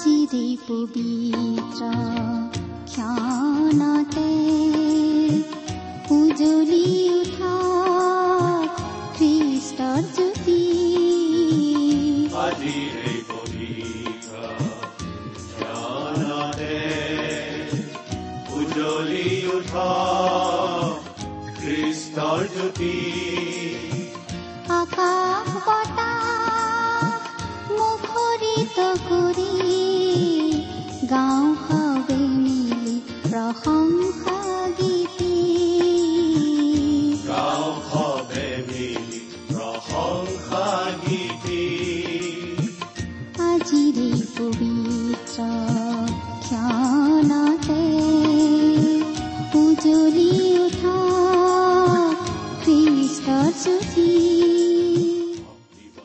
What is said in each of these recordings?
চিৰি পবিত্ৰ ক্ষণতে উজলি উঠা খ্ৰীষ্টৰ জ্যোতি। আজিৰে পবিত্ৰ জ্ঞানতে উজ্বলি উঠা খ্ৰীষ্টৰ জ্যোতি। আকাশ বতাহ মুখৰিত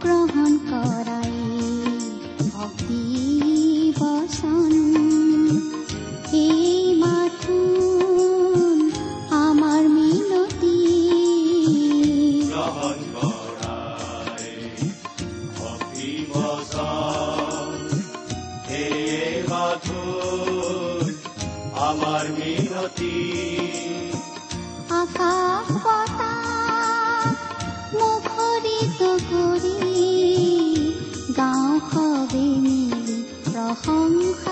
গ্ৰহণ কৰাই প্ৰশংসা গীতি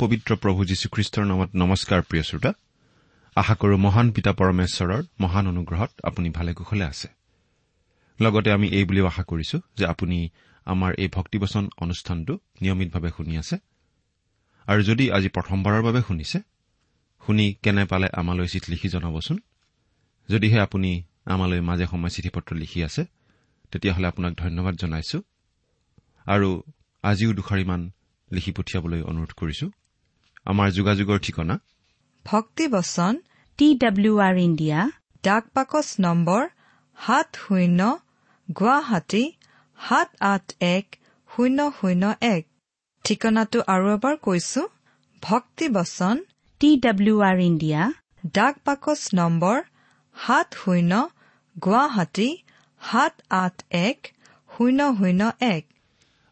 পবিত্ৰ প্ৰভু যীশুখ্ৰীষ্টৰ নামত নমস্কাৰ প্ৰিয় শ্ৰোতা। আশা কৰো মহান পিতা পৰমেশ্বৰৰ মহান অনুগ্ৰহত আপুনি ভালে কুশলে আছে। লগতে আমি এই বুলিও আশা কৰিছো যে আপুনি আমাৰ এই ভক্তিবচন অনুষ্ঠানটো নিয়মিতভাৱে শুনি আছে। আৰু যদি আজি প্ৰথমবাৰৰ বাবে শুনিছে শুনি কেনে পালে আমালৈ চিঠি লিখি জনাবচোন। যদিহে আপুনি আমালৈ মাজে সময়ে চিঠি পত্ৰ লিখি আছে তেতিয়াহ'লে আপোনাক ধন্যবাদ জনাইছো। আৰু আজিও দুষাৰিমান লিখি পঠিয়াবলৈ অনুৰোধ কৰিছো। আমাৰ যোগাযোগৰ ঠিকনা? ভক্তিবচন টি ডাব্লিউ আৰ ইণ্ডিয়া ডাক পাকচ নম্বৰ সাত শূন্য গুৱাহাটী সাত আঠ এক শূন্য শূন্য এক। ঠিকনাটো আৰু এবাৰ কৈছো ভক্তিবচন টি ডাব্লিউ আৰ ইণ্ডিয়া ডাক পাকচ নম্বৰ সাত শূন্য গুৱাহাটী সাত আঠ এক শূন্য শূন্য এক।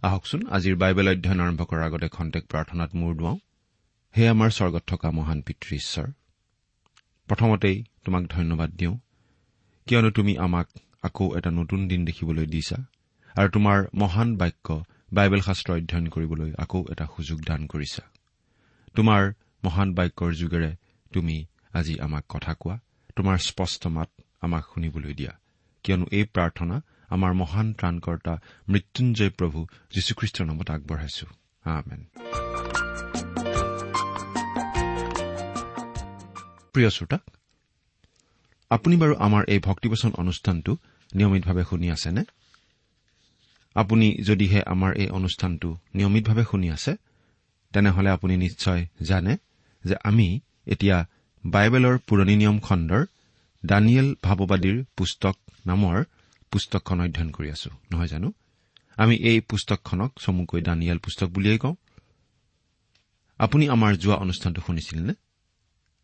আহকচোন আজিৰ বাইবেল অধ্যয়ন আৰম্ভ কৰাৰ আগতে খন্তেক প্ৰাৰ্থনাত মূৰ দুৱাওঁ। হে আমাৰ স্বৰ্গত থকা মহান পিতৃ ঈশ্বৰ প্ৰথমতেই তোমাক ধন্যবাদ দিওঁ কিয়নো তুমি আমাক আকৌ এটা নতুন দিন দেখিবলৈ দিছা আৰু তোমাৰ মহান বাক্য বাইবেল শাস্ত্ৰ অধ্যয়ন কৰিবলৈ আকৌ এটা সুযোগ দান কৰিছা। তোমাৰ মহান বাক্যৰ যোগেৰে তুমি আজি আমাক কথা কোৱা তোমাৰ স্পষ্ট মাত আমাক শুনিবলৈ দিয়া কিয়নো এই প্ৰাৰ্থনা আমাৰ মহান ত্ৰাণকৰ্তা মৃত্যুঞ্জয় প্ৰভু যীশুখ্ৰীষ্টৰ নামত আগবঢ়াইছো। প্ৰিয় শ্ৰোতা আপুনি বাৰু আমাৰ এই ভক্তিবচন অনুষ্ঠানটো নিয়মিতভাৱে শুনি আছেনে? আপুনি যদিহে আমাৰ এই অনুষ্ঠানটো নিয়মিতভাৱে শুনি আছে তেনেহলে আপুনি নিশ্চয় জানে যে আমি এতিয়া বাইবেলৰ পুৰণি নিয়ম খণ্ডৰ দানিয়েল ভাৱবাদীৰ পুস্তক নামৰ পুস্তকখন অধ্যয়ন কৰি আছো নহয় জানো? আমি এই পুস্তকখনক চমুকৈ দানিয়েল পুস্তক বুলিয়েই কওঁ। আপুনি আমাৰ যোৱা অনুষ্ঠানটো শুনিছিল নে?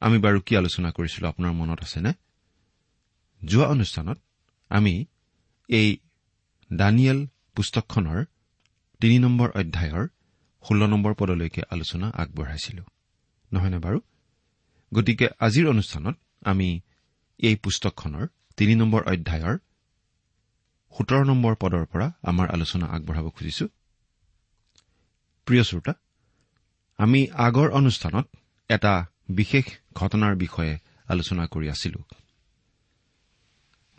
আমি বাৰু কি আলোচনা কৰিছিলো আপোনাৰ মনত আছেনে? যোৱা অনুষ্ঠানত আমি এই দানিয়েল পুস্তকখনৰ তিনি নম্বৰ অধ্যায়ৰ ষোল্ল নম্বৰ পদলৈকে আলোচনা আগবঢ়াইছিলো। নহয়নে বাৰু? গতিকে আজিৰ অনুষ্ঠানত আমি এই পুস্তকখনৰ তিনি নম্বৰ অধ্যায়ৰ সোতৰ নম্বৰ পদৰ পৰা আমাৰ আলোচনা আগবঢ়াব খুজিছো। প্ৰিয় শ্ৰোতা আমি আগৰ অনুষ্ঠানত এটা বিশেষ ঘটনাৰ বিষয়ে আলোচনা কৰি আছিলো।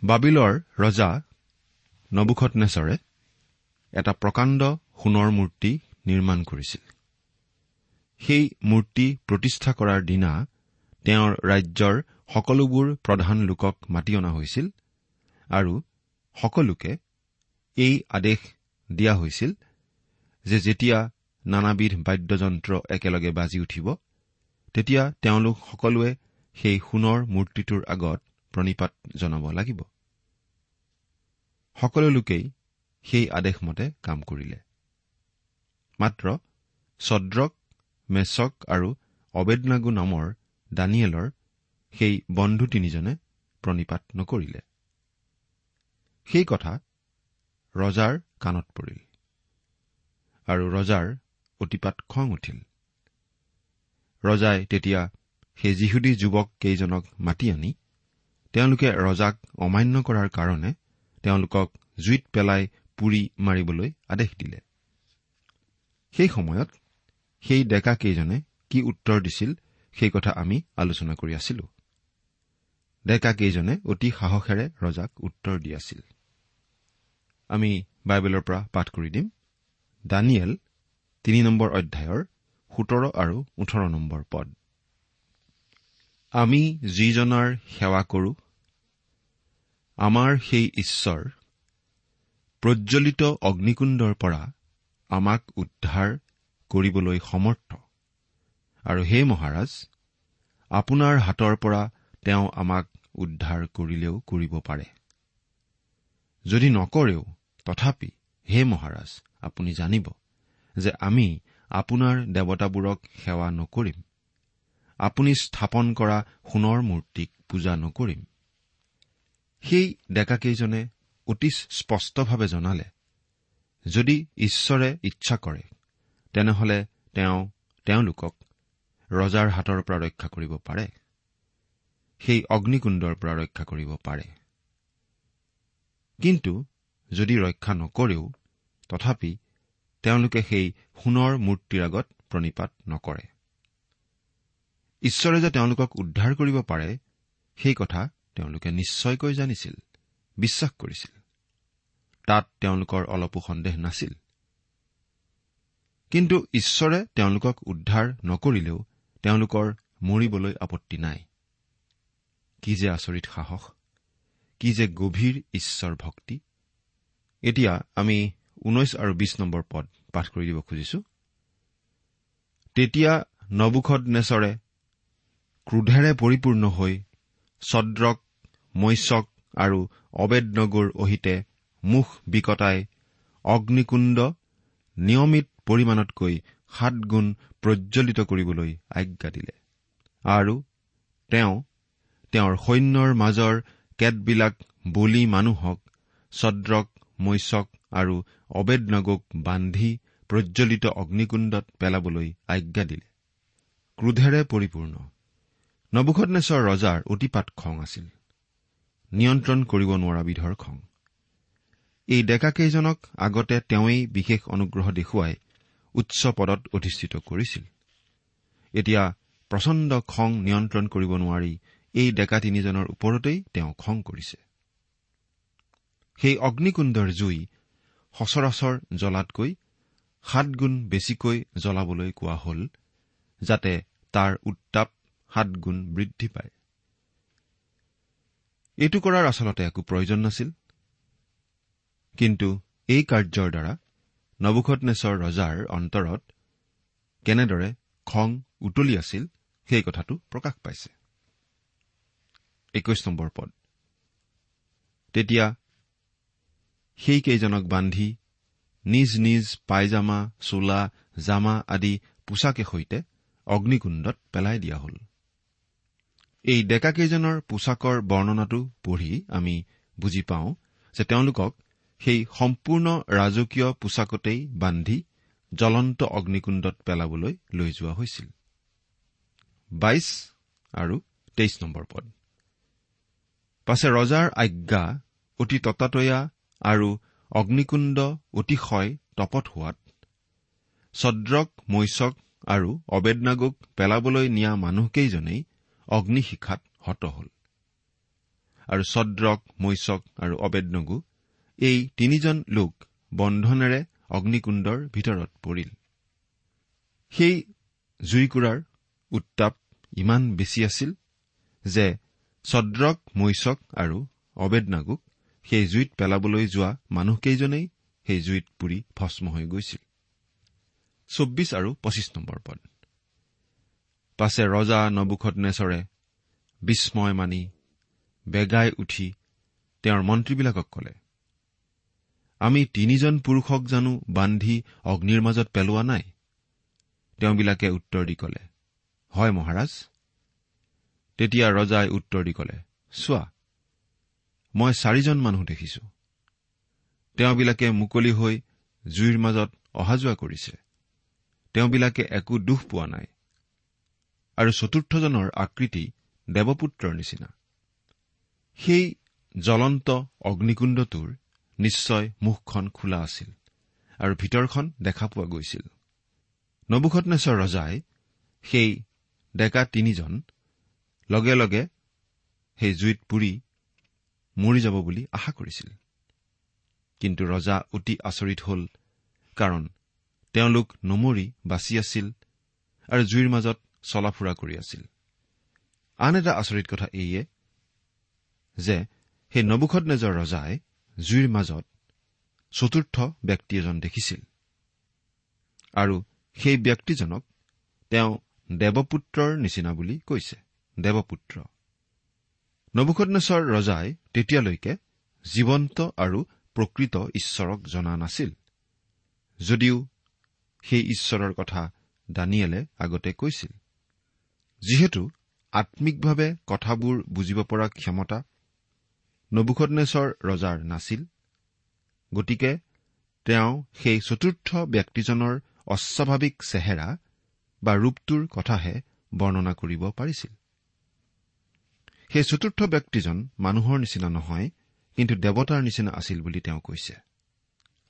বাবিলৰ ৰজা নবুখত নেচৰে এটা প্ৰকাণ্ড সোণৰ মূৰ্তি নিৰ্মাণ কৰিছিল। সেই মূৰ্তি প্ৰতিষ্ঠা কৰাৰ দিনা তেওঁৰ ৰাজ্যৰ সকলোবোৰ প্ৰধান লোকক মাতি অনা হৈছিল আৰু সকলোকে এই আদেশ দিয়া হৈছিল যে যেতিয়া নানাবিধ বাদ্যযন্ত্ৰ একেলগে বাজি উঠিব তেতিয়া তেওঁলোক সকলোৱে সেই সোণৰ মূৰ্তিটোৰ আগত প্ৰণিপাত জনাব লাগিব। সকলো লোকেই সেই আদেশমতে কাম কৰিলে। মাত্ৰ ছদ্ৰক মেচক আৰু অবেদনাগু নামৰ দানিয়েলৰ সেই বন্ধু তিনিজনে প্ৰণিপাত নকৰিলে। সেই কথা ৰজাৰ কাণত পৰিল আৰু ৰজাৰ অতিপাত খং উঠিল। ৰজাই তেতিয়া সেই যিহুদী যুৱক কেইজনক মাতি আনি তেওঁলোকে ৰজাক অমান্য কৰাৰ কাৰণে তেওঁলোকক জুইত পেলাই পুৰি মাৰিবলৈ আদেশ দিলে। সেই সময়ত সেই ডেকা কেইজনে কি উত্তৰ দিছিল সেই কথা আমি আলোচনা কৰি আছিলো। ডেকা কেইজনে অতি সাহসেৰে ৰজাক উত্তৰ দি আছিল। আমি বাইবেলৰ পৰা পাঠ কৰি দিম। দানিয়েল তিনি নম্বৰ অধ্যায়ৰ সোতৰ আৰু ওঠৰ নম্বৰ পদ। আমি যিজনাৰ সেৱা কৰো আমাৰ সেই ঈশ্বৰ প্ৰজ্বলিত অগ্নিকুণ্ডৰ পৰা আমাক উদ্ধাৰ কৰিবলৈ সমৰ্থ। আৰু হে মহাৰাজ আপোনাৰ হাতৰ পৰা তেওঁ আমাক উদ্ধাৰ কৰিলেও কৰিব পাৰে। যদি নকৰেও তথাপি হে মহাৰাজ আপুনি জানিব যে আমি আপোনাৰ দেৱতাবোৰক সেৱা নকৰিম। আপুনি স্থাপন কৰা সোণৰ মূৰ্তিক পূজা নকৰিম। সেই ডেকাকেইজনে অতি স্পষ্টভাৱে জনালে যদি ঈশ্বৰে ইচ্ছা কৰে তেনেহলে তেওঁ তেওঁলোকক ৰজাৰ হাতৰ পৰা ৰক্ষা কৰিব পাৰে। সেই অগ্নিকুণ্ডৰ পৰা ৰক্ষা কৰিব পাৰে। কিন্তু যদি ৰক্ষা নকৰেও তথাপি তেওঁলোকে সেই সোণৰ মূৰ্তিৰ আগত প্ৰণিপাত নকৰে। ঈশ্বৰে যে তেওঁলোকক উদ্ধাৰ কৰিব পাৰে সেই কথা তেওঁলোকে নিশ্চয়কৈ জানিছিল বিশ্বাস কৰিছিল। তাত তেওঁলোকৰ অলপো সন্দেহ নাছিল। কিন্তু ঈশ্বৰে তেওঁলোকক উদ্ধাৰ নকৰিলেও তেওঁলোকৰ মৰিবলৈ আপত্তি নাই। কি যে আচৰিত সাহস কি যে গভীৰ ঈশ্বৰ ভক্তি। এতিয়া আমি ঊনৈশ আৰু বিশ নম্বৰ পদ পাঠ কৰি দিব খুজিছো। তেতিয়া নবুখত নেচৰে ক্ৰোধেৰে পৰিপূৰ্ণ হৈ ছদ্ৰক মৈচক আৰু অবেদনগুৰ অহিতে মুখ বিকটাই অগ্নিকুণ্ড নিয়মিত পৰিমাণতকৈ সাত গুণ প্ৰজ্বলিত কৰিবলৈ আজ্ঞা দিলে। আৰু তেওঁ তেওঁৰ সৈন্যৰ মাজৰ কেতবিলাক বলি মানুহক ছদ্ৰক মৈচক আৰু অবেদ নগক বান্ধি প্ৰজ্বলিত অগ্নিকুণ্ডত পেলাবলৈ আজ্ঞা দিলে। ক্ৰোধেৰে পৰিপূৰ্ণ। নবুখনেশ্বৰ ৰজাৰ অতিপাত খং আছিল। নিয়ন্ত্ৰণ কৰিব নোৱাৰা বিধৰ খং। এই ডেকাকেইজনক আগতে তেওঁই বিশেষ অনুগ্ৰহ দেখুৱাই উচ্চ পদত অধিষ্ঠিত কৰিছিল। এতিয়া প্ৰচণ্ড খং নিয়ন্ত্ৰণ কৰিব নোৱাৰি এই ডেকা তিনিজনৰ ওপৰতেই তেওঁ খং কৰিছে। সেই অগ্নিকুণ্ডৰ জুই সচৰাচৰ জ্বলাতকৈ সাতগুণ বেছিকৈ জ্বলাবলৈ কোৱা হল যাতে তাৰ উত্তাপ সাতগুণ বৃদ্ধি পায়। এইটো কৰাৰ আচলতে একো প্ৰয়োজন নাছিল। কিন্তু এই কাৰ্যৰ দ্বাৰা নবুখনেশ্বৰ ৰজাৰ অন্তৰত কেনেদৰে খং উতলি আছিল সেই কথাটো প্ৰকাশ পাইছে। একৈশ নম্বৰ পদ। তেতিয়া সেইকেইজনক বান্ধি নিজ নিজ পায়জামা চোলা জামা আদি পোছাকে সৈতে অগ্নিকুণ্ডত পেলাই দিয়া হল। এই ডেকাকেইজনৰ পোছাকৰ বৰ্ণনাটো পঢ়ি আমি বুজি পাওঁ যে তেওঁলোকক সেই সম্পূৰ্ণ ৰাজকীয় পোছাকতেই বান্ধি জ্বলন্ত অগ্নিকুণ্ডত পেলাবলৈ লৈ যোৱা হৈছিল। বাইশ আৰু তেইছ নম্বৰ পদ। পাছে ৰজাৰ আজ্ঞা অতি ততাতৈয়া আৰু অগ্নিকুণ্ড অতিশয় তপত হোৱাত। ছদ্ৰক মৈচক আৰু অবেদনাগক পেলাবলৈ নিয়া মানুহকেইজনেই অগ্নিশিখাত হত হল। আৰু ছদ্ৰক মৈচক আৰু অবেদনগু এই তিনিজন লোক বন্ধনেৰে অগ্নিকুণ্ডৰ ভিতৰত পৰিল। সেই জুইকুৰাৰ উত্তাপ ইমান বেছি আছিল যে ছদ্ৰক মৈচক আৰু অবেদনাগুক সেই জুইত পেলাবলৈ যোৱা মানুহকেইজনেই সেই জুইত পুৰি ভস্ম হৈ গৈছিল। চৌব্বিছ আৰু পঁচিছ নম্বৰ পদ। পাছে ৰজা নবুখত নেচৰে বিস্ময় মানি বেগাই উঠি তেওঁৰ মন্ত্ৰীবিলাকক কলে আমি তিনিজন পুৰুষক জানো বান্ধি অগ্নিৰ মাজত পেলোৱা নাই? তেওঁবিলাকে উত্তৰ দি কলে হয় মহাৰাজ। তেতিয়া ৰজাই উত্তৰ দি কলে চোৱা মই চাৰিজন মানুহ দেখিছো। তেওঁবিলাকে মুকলি হৈ জুইৰ মাজত অহা যোৱা কৰিছে। তেওঁবিলাকে একো দুখ পোৱা নাই। আৰু চতুৰ্থজনৰ আকৃতি দেৱপুত্ৰৰ নিচিনা। সেই জ্বলন্ত অগ্নিকুণ্ডটোৰ নিশ্চয় মুখখন খোলা আছিল আৰু ভিতৰখন দেখা পোৱা গৈছিল। নবুখনেশ্বৰ ৰজাই সেই ডেকা তিনিজন লগে লগে সেই জুইত পুৰি মৰি যাব বুলি আশা কৰিছিল। কিন্তু ৰজা অতি আচৰিত হল কাৰণ তেওঁলোক নমৰি বাচি আছিল আৰু জুইৰ মাজত চলা ফুৰা কৰি আছিল। আন এটা আচৰিত কথা এইয়ে যে সেই নবুখত নেজৰ ৰজাই জুইৰ মাজত চতুৰ্থ ব্যক্তি এজন দেখিছিল আৰু সেই ব্যক্তিজনক তেওঁ দেৱপুত্ৰৰ নিচিনা বুলি কৈছে। দেৱপুত্ৰ। নবুখনেশ্বৰ ৰজাই তেতিয়ালৈকে জীৱন্ত আৰু প্ৰকৃত ঈশ্বৰক জনা নাছিল। যদিও সেই ঈশ্বৰৰ কথা দানিয়েলে আগতে কৈছিল। যিহেতু আম্মিকভাৱে কথাবোৰ বুজিব পৰা ক্ষমতা নবুখনেশ্বৰ ৰজাৰ নাছিল গতিকে তেওঁ সেই চতুৰ্থ ব্যক্তিজনৰ অস্বাভাৱিক চেহেৰা বা ৰূপটোৰ কথাহে বৰ্ণনা কৰিব পাৰিছিল। সেই চতুৰ্থ ব্যক্তিজন মানুহৰ নিচিনা নহয় কিন্তু দেৱতাৰ নিচিনা আছিল বুলি তেওঁ কৈছে।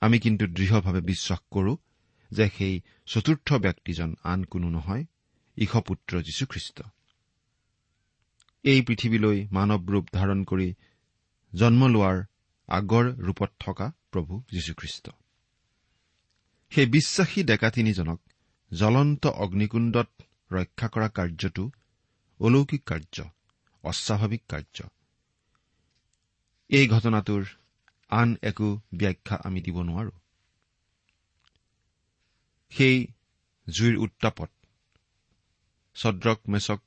আমি কিন্তু দৃঢ়ভাৱে বিশ্বাস কৰো যে সেই চতুৰ্থ ব্যক্তিজন আন কোনো নহয় ঈশপুত্ৰ যীশুখ্ৰীষ্ট। এই পৃথিৱীলৈ মানৱ ৰূপ ধাৰণ কৰি জন্ম লোৱাৰ আগৰ ৰূপত থকা প্ৰভু যীশুখ্ৰীষ্ট। সেই বিশ্বাসী ডেকা তিনিজনক জ্বলন্ত অগ্নিকুণ্ডত ৰক্ষা কৰা কাৰ্যটো অলৌকিক কাৰ্য। অস্বাভাৱিক কাৰ্য। এই ঘটনাটোৰ আন একো ব্যাখ্যা আমি দিব নোৱাৰো। সেই জুইৰ উত্তাপত ছদ্ৰক মেচক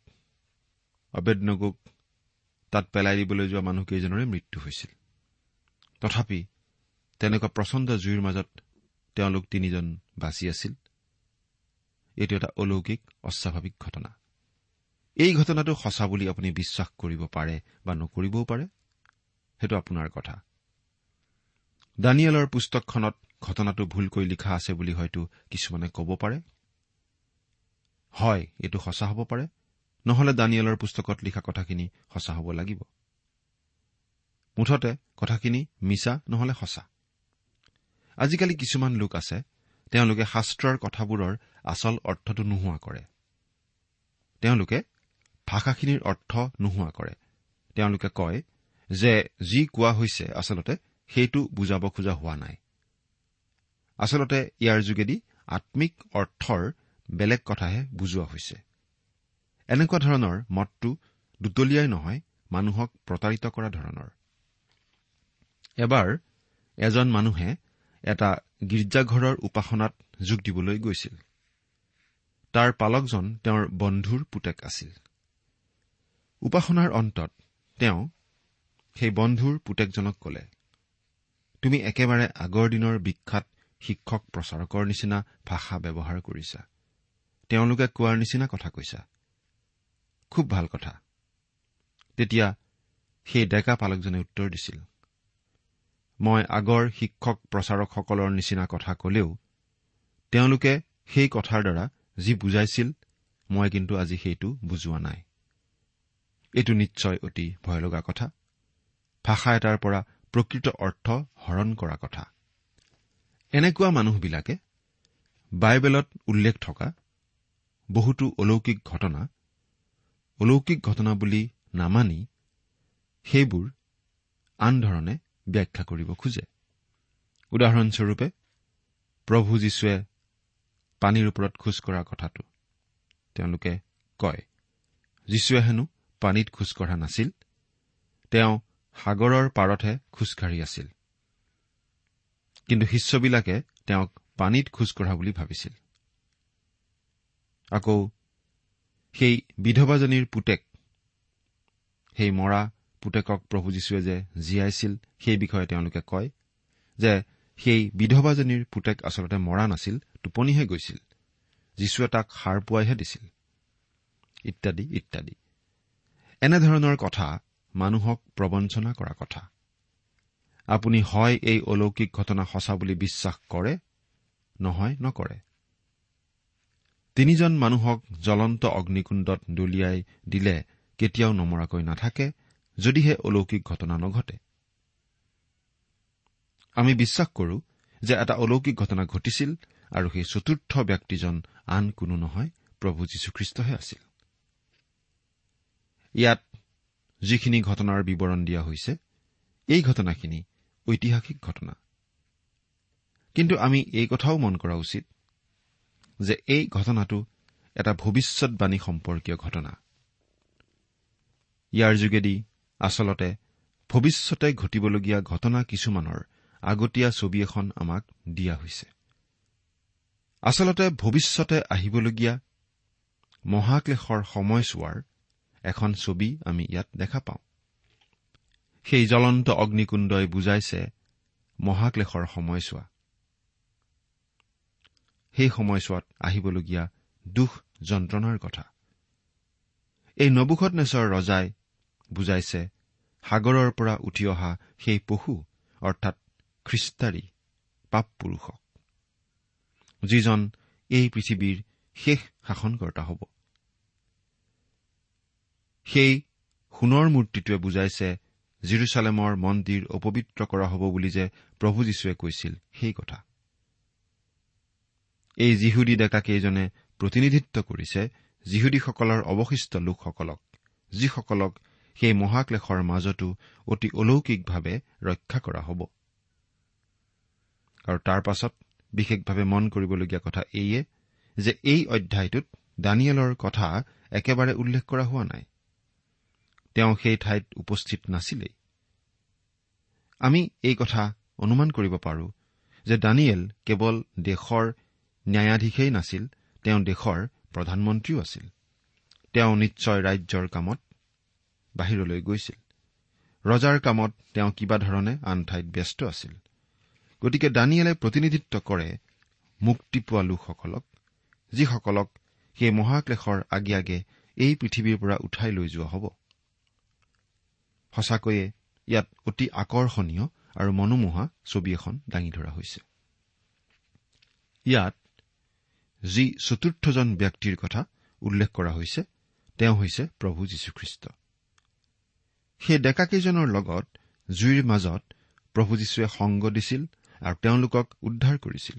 অবেদনগুক তাত পেলাই দিবলৈ যোৱা মানুহকেইজনৰে মৃত্যু হৈছিল। তথাপি তেনেকুৱা প্ৰচণ্ড জুইৰ মাজত তেওঁলোক তিনিজন বাচি আছিল। এইটো এটা অলৌকিক অস্বাভাৱিক ঘটনা। এই ঘটনাটো সঁচা বুলি আপুনি বিশ্বাস কৰিব পাৰে বা নকৰিবও পাৰে সেইটো আপোনাৰ কথা। দানিয়েলৰ পুস্তকখনত ঘটনাটো ভুলকৈ লিখা আছে বুলি হয়তো কিছুমানে ক'ব পাৰে। হয় এইটো সঁচা হ'ব পাৰে। নহলে দানিয়েলৰ পুস্তকত লিখা কথাখিনি সঁচা হ'ব লাগিব। মুঠতে কথাখিনি মিছা নহলে সঁচা। আজিকালি কিছুমান লোক আছে তেওঁলোকে শাস্ত্ৰৰ কথাবোৰৰ আচল অৰ্থটো নোহোৱা কৰে। তেওঁলোকে ভাষাখিনিৰ অৰ্থ নোহোৱা কৰে। তেওঁলোকে কয় যে যি কোৱা হৈছে আচলতে সেইটো বুজাব খোজা হোৱা নাই। আচলতে ইয়াৰ যোগেদি আম্মিক অৰ্থৰ বেলেগ কথাহে বুজোৱা হৈছে। এনেকুৱা ধৰণৰ মতটো দুতলীয়াই নহয় মানুহক প্ৰতাৰিত কৰা ধৰণৰ। এবাৰ এজন মানুহে এটা গীৰ্জাঘৰৰ উপাসনাত যোগ দিবলৈ গৈছিল। তাৰ পালকজন তেওঁৰ বন্ধুৰ পুতেক আছিল। উপাসনাৰ অন্তত তেওঁ সেই বন্ধুৰ পুতেকজনক কলে তুমি একেবাৰে আগৰ দিনৰ বিখ্যাত শিক্ষক প্ৰচাৰকৰ নিচিনা ভাষা ব্যৱহাৰ কৰিছা। তেওঁলোকে কোৱাৰ নিচিনা কথা কৈছা। খুব ভাল কথা। তেতিয়া সেই ডেকা পালকজনে উত্তৰ দিছিল মই আগৰ শিক্ষক প্ৰচাৰকসকলৰ নিচিনা কথা কলেও তেওঁলোকে সেই কথাৰ দ্বাৰা যি বুজাইছিল মই কিন্তু আজি সেইটো বুজোৱা নাই। এইটো নিশ্চয় অতি ভয় লগা কথা। ভাষা এটাৰ পৰা প্ৰকৃত অৰ্থ হৰণ কৰা কথা। এনেকুৱা মানুহবিলাকে বাইবেলত উল্লেখ থকা বহুতো অলৌকিক ঘটনা অলৌকিক ঘটনা বুলি নামানি সেইবোৰ আন ধৰণে ব্যাখ্যা কৰিব খোজে। উদাহৰণস্বৰূপে প্ৰভু যীশুৱে পানীৰ ওপৰত খোজ কঢ়া কথাটো। তেওঁলোকে কয় যীশুৱে হেনো পানীত খোজ কঢ়া নাছিল। তেওঁ সাগৰৰ পাৰতহে খোজকাঢ়ি আছিল। কিন্তু শিষ্যবিলাকে তেওঁক পানীত খোজ কঢ়া বুলি ভাবিছিল। আকৌ সেই বিধৱাজনীৰ পুতেক সেই মৰা পুতেকক প্ৰভু যীশুৱে যে জীয়াইছিল সেই বিষয়ে তেওঁলোকে কয় যে সেই বিধৱাজনীৰ পুতেক আচলতে মৰা নাছিল টোপনিহে গৈছিল। যীশুৱে তাক সাৰ পোৱাইহে দিছিল। ইত্যাদি ইত্যাদি। এনেধৰণৰ কথা মানুহক প্ৰবঞ্চনা কৰা কথা। আপুনি হয় এই অলৌকিক ঘটনা সঁচা বুলি বিশ্বাস কৰে নহয় নকৰে। তিনিজন মানুহক জ্বলন্ত অগ্নিকুণ্ডত দলিয়াই দিলে কেতিয়াও নমৰাকৈ নাথাকে যদিহে অলৌকিক ঘটনা নঘটে। আমি বিশ্বাস কৰো যে এটা অলৌকিক ঘটনা ঘটিছিল আৰু সেই চতুৰ্থ ব্যক্তিজন আন কোনো নহয় প্ৰভু যীশুখ্ৰীষ্টহে আছিল। ইয়াত যিখিনি ঘটনাৰ বিৱৰণ দিয়া হৈছে এই ঘটনাখিনি ঐতিহাসিক ঘটনা। কিন্তু আমি এই কথাও মন কৰা উচিত যে এই ঘটনাটো এটা ভৱিষ্যৎবাণী সম্পৰ্কীয় ঘটনা। ইয়াৰ যোগেদি আচলতে ভৱিষ্যতে ঘটিবলগীয়া ঘটনা কিছুমানৰ আগতীয়া ছবি এখন আমাক দিয়া হৈছে। আচলতে ভৱিষ্যতে আহিবলগীয়া মহাক্লেশৰ সময়ছোৱাৰ এখন ছবি আমি ইয়াত দেখা পাওঁ। সেই জ্বলন্ত অগ্নিকুণ্ডই বুজাইছে মহাক্লেশৰ সময়ছোৱা। সেই সময়ছোৱাত আহিবলগীয়া দুখ যন্ত্ৰণাৰ কথা। এই নবুখত নেচৰ ৰজাই বুজাইছে সাগৰৰ পৰা উঠি অহা সেই পশু অৰ্থাৎ খ্ৰীষ্টাৰী পাপ পুৰুষক যিজন এই পৃথিৱীৰ শেষ শাসনকৰ্তা হ'ব। সেই সোণৰ মূৰ্তিটোৱে বুজাইছে জিৰচালেমৰ মন্দিৰ অপবিত্ৰ কৰা হ'ব বুলি যে প্ৰভু যীশুৱে কৈছিল সেই কথা। এই যিহুদী ডেকাকেইজনে প্ৰতিনিধিত্ব কৰিছে যিহুদীসকলৰ অৱশিষ্ট লোকসকলক যিসকলক সেই মহাক্লেশৰ মাজতো অতি অলৌকিকভাৱে ৰক্ষা কৰা হ'ব। আৰু তাৰ পাছত বিশেষভাৱে মন কৰিবলগীয়া কথা এইয়ে যে এই অধ্যায়টোত দানিয়েলৰ কথা একেবাৰে উল্লেখ কৰা হোৱা নাই। তেওঁ সেই ঠাইত উপস্থিত নাছিলেই। আমি এই কথা অনুমান কৰিব পাৰো যে দানিয়েল কেৱল দেশৰ ন্যায়াধীশেই নাছিল তেওঁ দেশৰ প্ৰধানমন্ত্ৰীও আছিল। তেওঁ নিশ্চয় ৰাজ্যৰ কামত বাহিৰলৈ গৈছিল। ৰজাৰ কামত তেওঁ কিবা ধৰণে আন ঠাইত ব্যস্ত আছিল। গতিকে দানিয়েলে প্ৰতিনিধিত্ব কৰে মুক্তি পোৱা লোকসকলক যিসকলক সেই মহাক্লেশৰ আগে আগে এই পৃথিৱীৰ পৰা উঠাই লৈ যোৱা হ'ব। সঁচাকৈয়ে ইয়াত অতি আকৰ্ষণীয় আৰু মনোমোহা ছবি এখন দাঙি ধৰা হৈছে। ইয়াত যি চতুৰ্থজন ব্যক্তিৰ কথা উল্লেখ কৰা হৈছে তেওঁ হৈছে প্ৰভু যীশুখ্ৰীষ্ট। সেই ডেকাকেইজনৰ লগত জুইৰ মাজত প্ৰভু যীশুৱে সংগ দিছিল আৰু তেওঁলোকক উদ্ধাৰ কৰিছিল।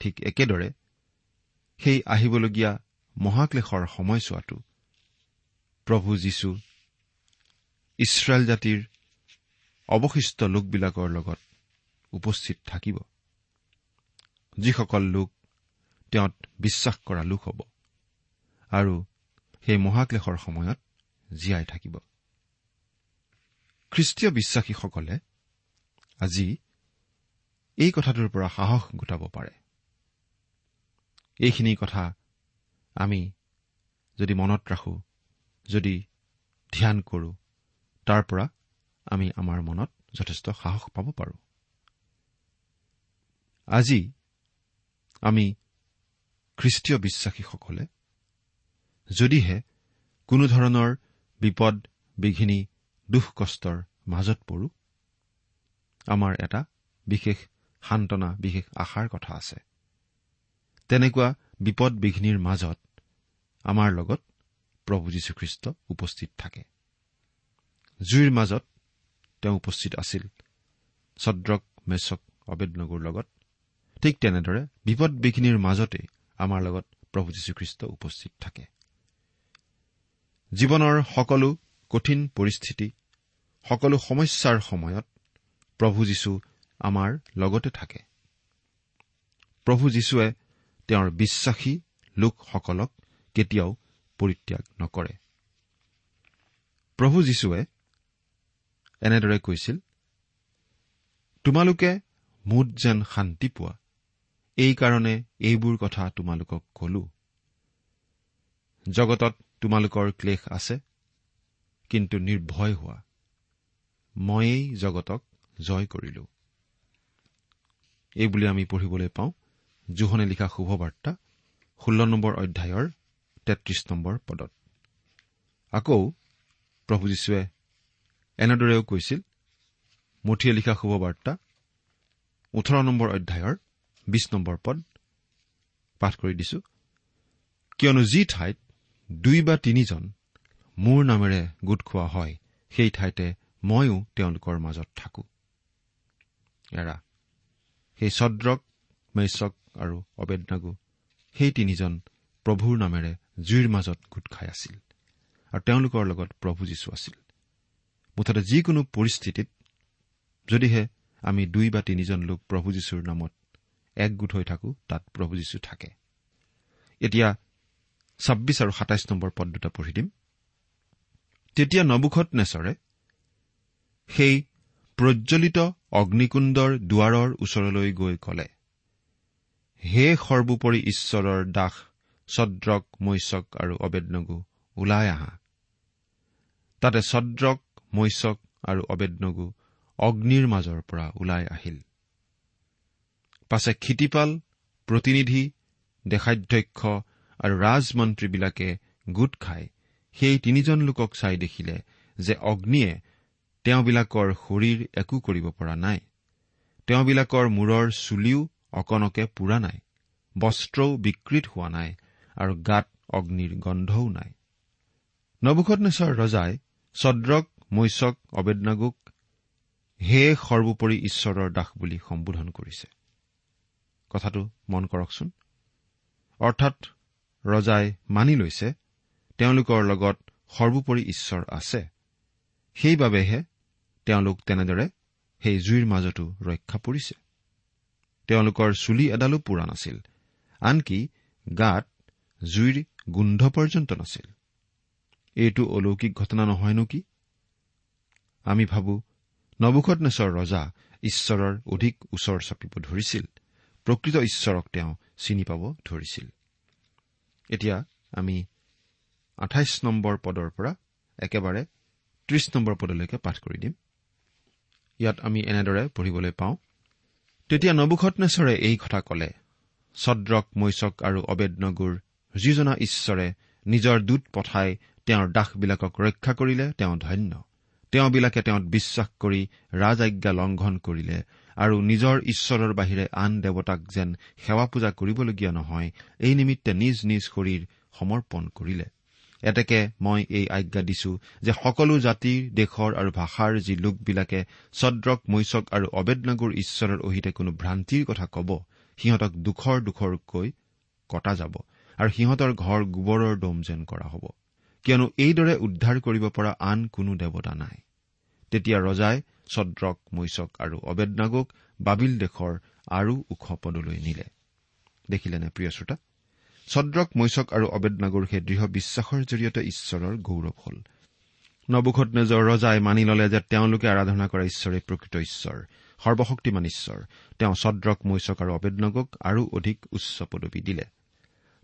ঠিক একেদৰে সেই আহিবলগীয়া মহাক্লেশৰ সময়ছোৱাটো প্ৰভু যীশু ইছৰাইল জাতিৰ অৱশিষ্ট লোকবিলাকৰ লগত উপস্থিত থাকিব। যিসকল লোক তেওঁত বিশ্বাস কৰা লোক হ'ব আৰু সেই মহাক্লেশৰ সময়ত জীয়াই থাকিব। খ্ৰীষ্টীয় বিশ্বাসীসকলে আজি এই কথাটোৰ পৰা সাহস গোটাব পাৰে। এইখিনি কথা আমি যদি মনত ৰাখো যদি ধ্যান কৰো তাৰ পৰা আমি আমাৰ মনত যথেষ্ট সাহস পাব পাৰোঁ। আজি আমি খ্ৰীষ্টীয় বিশ্বাসীসকলে যদিহে কোনো ধৰণৰ বিপদ বিঘিনি দুখ কষ্টৰ মাজত পৰো আমাৰ এটা বিশেষ সান্তনা বিশেষ আশাৰ কথা আছে। তেনেকুৱা বিপদ বিঘিনিৰ মাজত আমাৰ লগত প্ৰভু যীশুখ্ৰীষ্ট উপস্থিত থাকে। জুইৰ মাজত তেওঁ উপস্থিত আছিল। ছদ্ৰক মেচক অবেদনগুৰ লগত। ঠিক তেনেদৰে বিপদ বিঘিনিৰ মাজতে আমাৰ লগত প্ৰভু যীশুখ্ৰীষ্ট উপস্থিত থাকে। জীৱনৰ সকলো কঠিন পৰিস্থিতি সকলো সমস্যাৰ সময়ত প্ৰভু যীশু আমাৰ লগতে থাকে। প্ৰভু যীশুৱে তেওঁৰ বিশ্বাসী লোকসকলক কেতিয়াও পৰিত্যাগ নকৰে। প্ৰভু যীশুৱে এনেদৰে কৈছিল তোমালোকে মুঠ যেন শান্তি পোৱা। এইকাৰণে এইবোৰ কথা তোমালোকক কলো। জগতত তোমালোকৰ ক্লেশ আছে কিন্তু নিৰ্ভয় হোৱা। ময়েই জগতক জয় কৰিলো। এইবুলি আমি পঢ়িবলৈ পাওঁ জোহনে লিখা শুভবাৰ্তা ষোল্ল নম্বৰ অধ্যায়ৰ তেত্ৰিশ নম্বৰ পদত। আকৌ প্ৰভু যীশুৱে এনেদৰেও কৈছিল মঠিয়ে লিখা শুভবাৰ্তা ওঠৰ নম্বৰ অধ্যায়ৰ বিশ নম্বৰ পদ পাঠ কৰি দিছো। কিয়নো যি ঠাইত দুই বা তিনিজন মোৰ নামেৰে গোট খোৱা হয় সেই ঠাইতে ময়ো তেওঁলোকৰ মাজত থাকো। এৰা সেই ছদ্ৰক মেচক আৰু অবেদনাগু সেই তিনিজন প্ৰভুৰ নামেৰে জুইৰ মাজত গোট খাই আছিল আৰু তেওঁলোকৰ লগত প্ৰভু যীশু আছিল। মুঠতে যিকোনো পৰিস্থিতিত যদিহে আমি দুই বা তিনিজন লোক প্ৰভু যীশুৰ নামত একগোট হৈ থাকো তাত প্ৰভু যীশু থাকে। এতিয়া ছাব্বিছ আৰু সাতাইছ নম্বৰ পদ দুটা পঢ়ি দিম। তেতিয়া নবুখত নেচৰে সেই প্ৰজ্বলিত অগ্নিকুণ্ডৰ দুৱাৰৰ ওচৰলৈ গৈ কলে হে সৰ্বোপৰি ঈশ্বৰৰ দাস ছদ্ৰক মৈচক আৰু অবেদনগু ওলাই আহা। তাতে ছদ্ৰক মৈচক আৰু অবেদনগু অগ্নিৰ মাজৰ পৰা ওলাই আহিল। পাছে ক্ষিতিপাল প্ৰতিনিধি দেশাধ্যক্ষ আৰু ৰাজমন্ত্ৰীবিলাকে গোট খাই সেই তিনিজন লোকক চাই দেখিলে যে অগ্নিয়ে তেওঁবিলাকৰ শৰীৰ একো কৰিব পৰা নাই। তেওঁবিলাকৰ মূৰৰ চুলিও অকণকে পোৰা নাই বস্ত্ৰও বিকৃত হোৱা নাই আৰু গাত অগ্নিৰ গন্ধও নাই। নবুখনেশ্বৰ ৰজাই ছদ্ৰক মৈচক অবেদনাগুক হে সৰ্বোপৰি ঈশ্বৰৰ দাস বুলি সম্বোধন কৰিছে। কথাটো মন কৰকচোন। অৰ্থাৎ ৰজাই মানি লৈছে তেওঁলোকৰ লগত সৰ্বোপৰি ঈশ্বৰ আছে। সেইবাবেহে তেওঁলোক তেনেদৰে সেই জুইৰ মাজতো ৰক্ষা পৰিছে। তেওঁলোকৰ চুলি এডালো পোৰা নাছিল আনকি গাত জুইৰ গোন্ধ পৰ্যন্ত নাছিল। এইটো অলৌকিক ঘটনা নহয়নো কি? আমি ভাবো নবুখনেশ্বৰ ৰজা ঈশ্বৰৰ অধিক ওচৰ চাপিব ধৰিছিল। প্ৰকৃত ঈশ্বৰক তেওঁ চিনি পাব ধৰিছিল। এতিয়া আমি আঠাইছ নম্বৰ পদৰ পৰা একেবাৰে ত্ৰিশ নম্বৰ পদলৈকে পাঠ কৰি দিম। ইয়াত আমি এনেদৰে পঢ়িবলৈ পাওঁ তেতিয়া নবুখনেশ্বৰে এই কথা কলে ছদ্ৰক মৈচক আৰু অবেদনগুৰ যিজনা ঈশ্বৰে নিজৰ দূত পঠাই তেওঁৰ দাসবিলাকক ৰক্ষা কৰিলে তেওঁ ধন্য। তেওঁবিলাকে তেওঁত বিশ্বাস কৰি ৰাজ আজ্ঞা লংঘন কৰিলে আৰু নিজৰ ঈশ্বৰৰ বাহিৰে আন দেৱতাক যেন সেৱা পূজা কৰিবলগীয়া নহয় এই নিমিত্তে নিজ নিজ শৰীৰ সমৰ্পণ কৰিলে। এতেকে মই এই আজ্ঞা দিছো যে সকলো জাতিৰ দেশৰ আৰু ভাষাৰ যি লোকবিলাকে ছদ্ৰক মৈচক আৰু অবেদনাগুৰ ঈশ্বৰৰ অহিতে কোনো ভ্ৰান্তিৰ কথা কব সিহঁতক দুখৰ দুখৰকৈ কটা যাব আৰু সিহঁতৰ ঘৰ গোবৰৰ দম যেন কৰা হ'ব। কিয়নো এইদৰে উদ্ধাৰ কৰিব পৰা আন কোনো দেৱতা নাই। তেতিয়া ৰজাই ছদ্ৰক মৈচক আৰু অবেদনাগক বাবিল দেশৰ আৰু ওখ পদলৈ নিলে। দেখিলেনে প্ৰিয় শ্ৰোতা? ছদ্ৰক মৈচক আৰু অবেদনাগৰ সেই দৃঢ় বিশ্বাসৰ জৰিয়তে ঈশ্বৰৰ গৌৰৱ হল। নবুখত নেজৰ ৰজাই মানি ললে যে তেওঁলোকে আৰাধনা কৰা ঈশ্বৰে প্ৰকৃত ঈশ্বৰ সৰ্বশক্তিমান ঈশ্বৰ। তেওঁ ছদ্ৰক মৈচক আৰু অবেদনগক আৰু অধিক উচ্চ পদবী দিলে।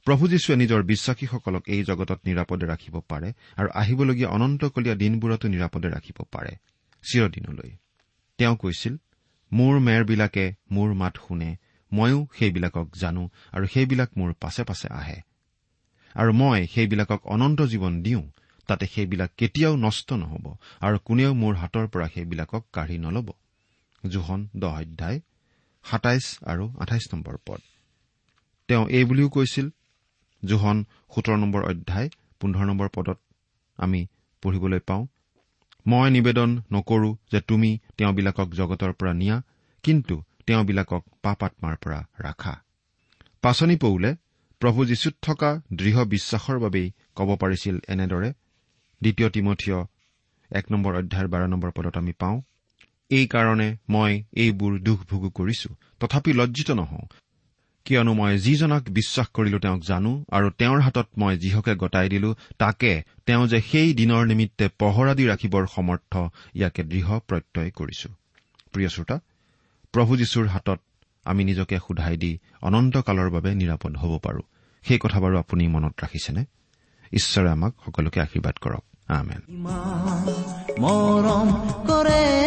প্ৰভু যীশুৱে নিজৰ বিশ্বাসীসকলক এই জগতত নিৰাপদে ৰাখিব পাৰে আৰু আহিবলগীয়া অনন্তকলীয়া দিনবোৰতো নিৰাপদে ৰাখিব পাৰে। চিৰদিনলৈ। তেওঁ কৈছিল মোৰ মেৰবিলাকে মোৰ মাত শুনে ময়ো সেইবিলাকক জানো আৰু সেইবিলাক মোৰ পাছে পাছে আহে। আৰু মই সেইবিলাকক অনন্ত জীৱন দিওঁ তাতে সেইবিলাক কেতিয়াও নষ্ট নহব আৰু কোনেও মোৰ হাতৰ পৰা সেইবিলাকক কাঢ়ি নলব। জোহন দহ অধ্যায় সাতাইছ আৰু আঠাইছ নম্বৰ পদ। তেওঁ এই বুলিও কৈছিল জোহন সোতৰ নম্বৰ অধ্যায় পোন্ধৰ নম্বৰ পদত আমি পঢ়িবলৈ পাওঁ মই নিবেদন নকৰো যে তুমি তেওঁবিলাকক জগতৰ পৰা নিয়া কিন্তু তেওঁবিলাকক পাপ আত্মাৰ পৰা ৰাখা। পাচনি পৌলে প্ৰভু যীশুত থকা দৃঢ় বিশ্বাসৰ বাবেই ক'ব পাৰিছিল এনেদৰে। দ্বিতীয় তিমঠীয় এক নম্বৰ অধ্যায়ৰ বাৰ নম্বৰ পদত আমি পাওঁ এইকাৰণে মই এইবোৰ দুখ ভোগো কৰিছো তথাপি লজ্জিত নহওঁ। কিয়নো মই যিজনক বিশ্বাস কৰিলো তেওঁক জানো আৰু তেওঁৰ হাতত মই যিহকে গতাই দিলো তাকে তেওঁ যে সেই দিনৰ নিমিত্তে পহৰা দি ৰাখিবৰ সমৰ্থ ইয়াকে দৃঢ় প্ৰত্যয় কৰিছো। প্ৰিয় শ্ৰোতা প্ৰভু যীশুৰ হাতত আমি নিজকে সোধাই দি অনন্তকালৰ বাবে নিৰাপদ হ'ব পাৰো। সেই কথা বাৰু আপুনি মনত ৰাখিছেনে? ঈশ্বৰে আমাক সকলোকে আশীৰ্বাদ কৰক। আমেন। মৰম কৰে।